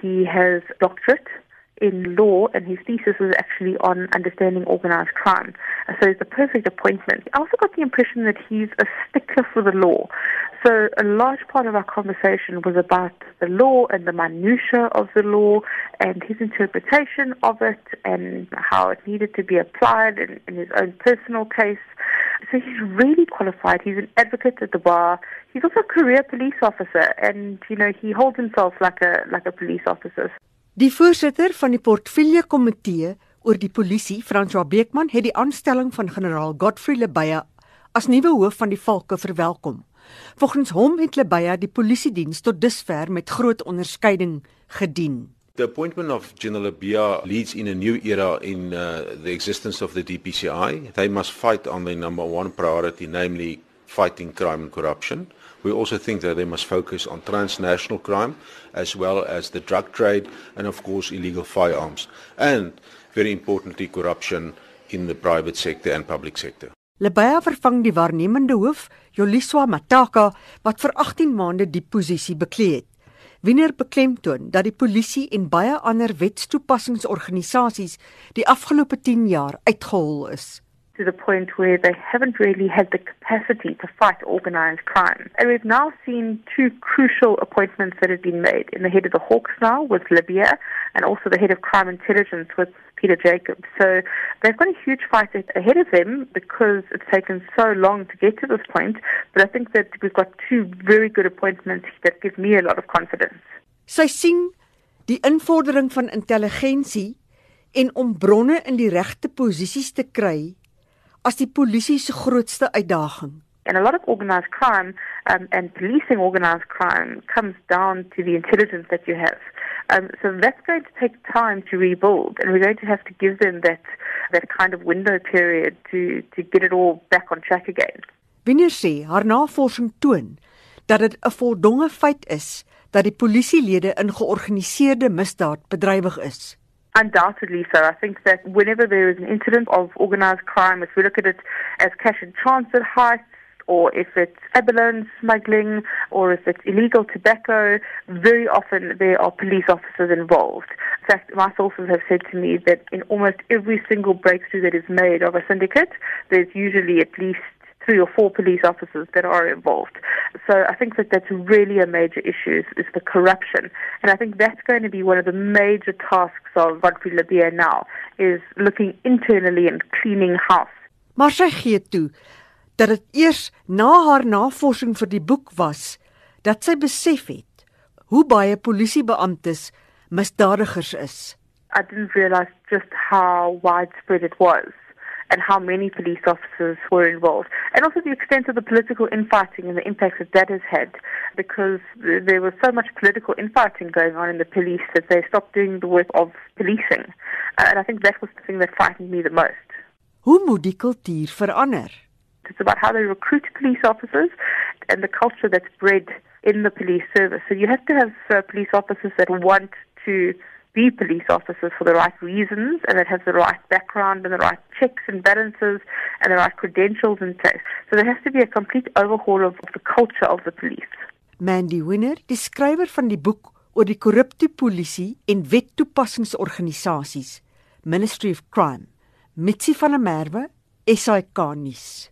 He has doctorate in law and his thesis was actually on understanding organized crime. So it's a perfect appointment. I also got the impression that he's a stickler for the law. So a large part of our conversation was about the law and the minutiae of the law and his interpretation of it and how it needed to be applied in, in his own personal case. So he's really qualified. He's an advocate at the bar. He's also a career police officer and you know he holds himself like a like a police officer. Die voorsitter van die portefeulje komitee oor die polisie, François Beekman, het die aanstelling van generaal Godfrey Lebeya as nuwe hoof van die Valke verwelkom. Volgens hom het Lebeya die polisie diens tot dusver met groot onderskeiding gedien. The appointment of General Lebeya leads in a new era in uh, the existence of the DPCI. They must fight on their number one priority, namely fighting crime and corruption. We also think that they must focus on transnational crime as well as the drug trade and of course illegal firearms and very importantly corruption in the private sector and public sector. Lebaya vervang die waarnemende hoof Joliswa Mataka wat vir 18 maande die posisie beklee het. Wiener beklemtoon dat die polisie en baie ander wetstoepassingsorganisasies die afgelope 10 jaar uitgehol is to the point where they haven't really had the capacity to fight organized crime. And we've now seen two crucial appointments that have been made in the head of the Hawks now with Libya and also the head of crime intelligence with Peter Jacobs. So they've got a huge fight ahead of them because it's taken so long to get to this point. But I think that we've got two very good appointments that give me a lot of confidence. Sy sien die invordering van intelligensie en om bronne in die regte posisies te kry as die polisie se grootste uitdaging. And a lot of organized crime um, and policing organized crime comes down to the intelligence that you have. Um, so that's going to take time to rebuild, and we're going to have to give them that that kind of window period to to get it all back on track again. Wanneer sê haar navorsing toon dat dit 'n voldonge feit is dat die polisielede in georganiseerde misdaad bedrywig is. Undoubtedly so. I think that whenever there is an incident of organized crime, if we look at it as cash in transit heists, or if it's abalone smuggling, or if it's illegal tobacco, very often there are police officers involved. In fact, my sources have said to me that in almost every single breakthrough that is made of a syndicate, there's usually at least three or four police officers that are involved. So I think that that's really a major issue is, is the corruption. And I think that's going to be one of the major tasks of Godfrey Labia now is looking internally and cleaning house. Maar sy gee toe dat dit eers na haar navorsing vir die boek was dat sy besef het hoe baie polisiebeamptes misdadigers is. I didn't realize just how widespread it was and how many police officers were involved, and also the extent of the political infighting and the impact that that has had, because there was so much political infighting going on in the police that they stopped doing the work of policing. Uh, and I think that was the thing that frightened me the most. Hoe moet die kultuur verander? It's about how they recruit police officers and the culture that's bred in the police service. So you have to have uh, police officers that want to be police officers for the right reasons and that has the right background and the right checks and balances and the right credentials in place. So there has to be a complete overhaul of, of the culture of the police. Mandy Winner, die skrywer van die boek oor die korrupte polisie en wettoepassingsorganisasies, Ministry of Crime, Mitsi van der Merwe, SAK nuus.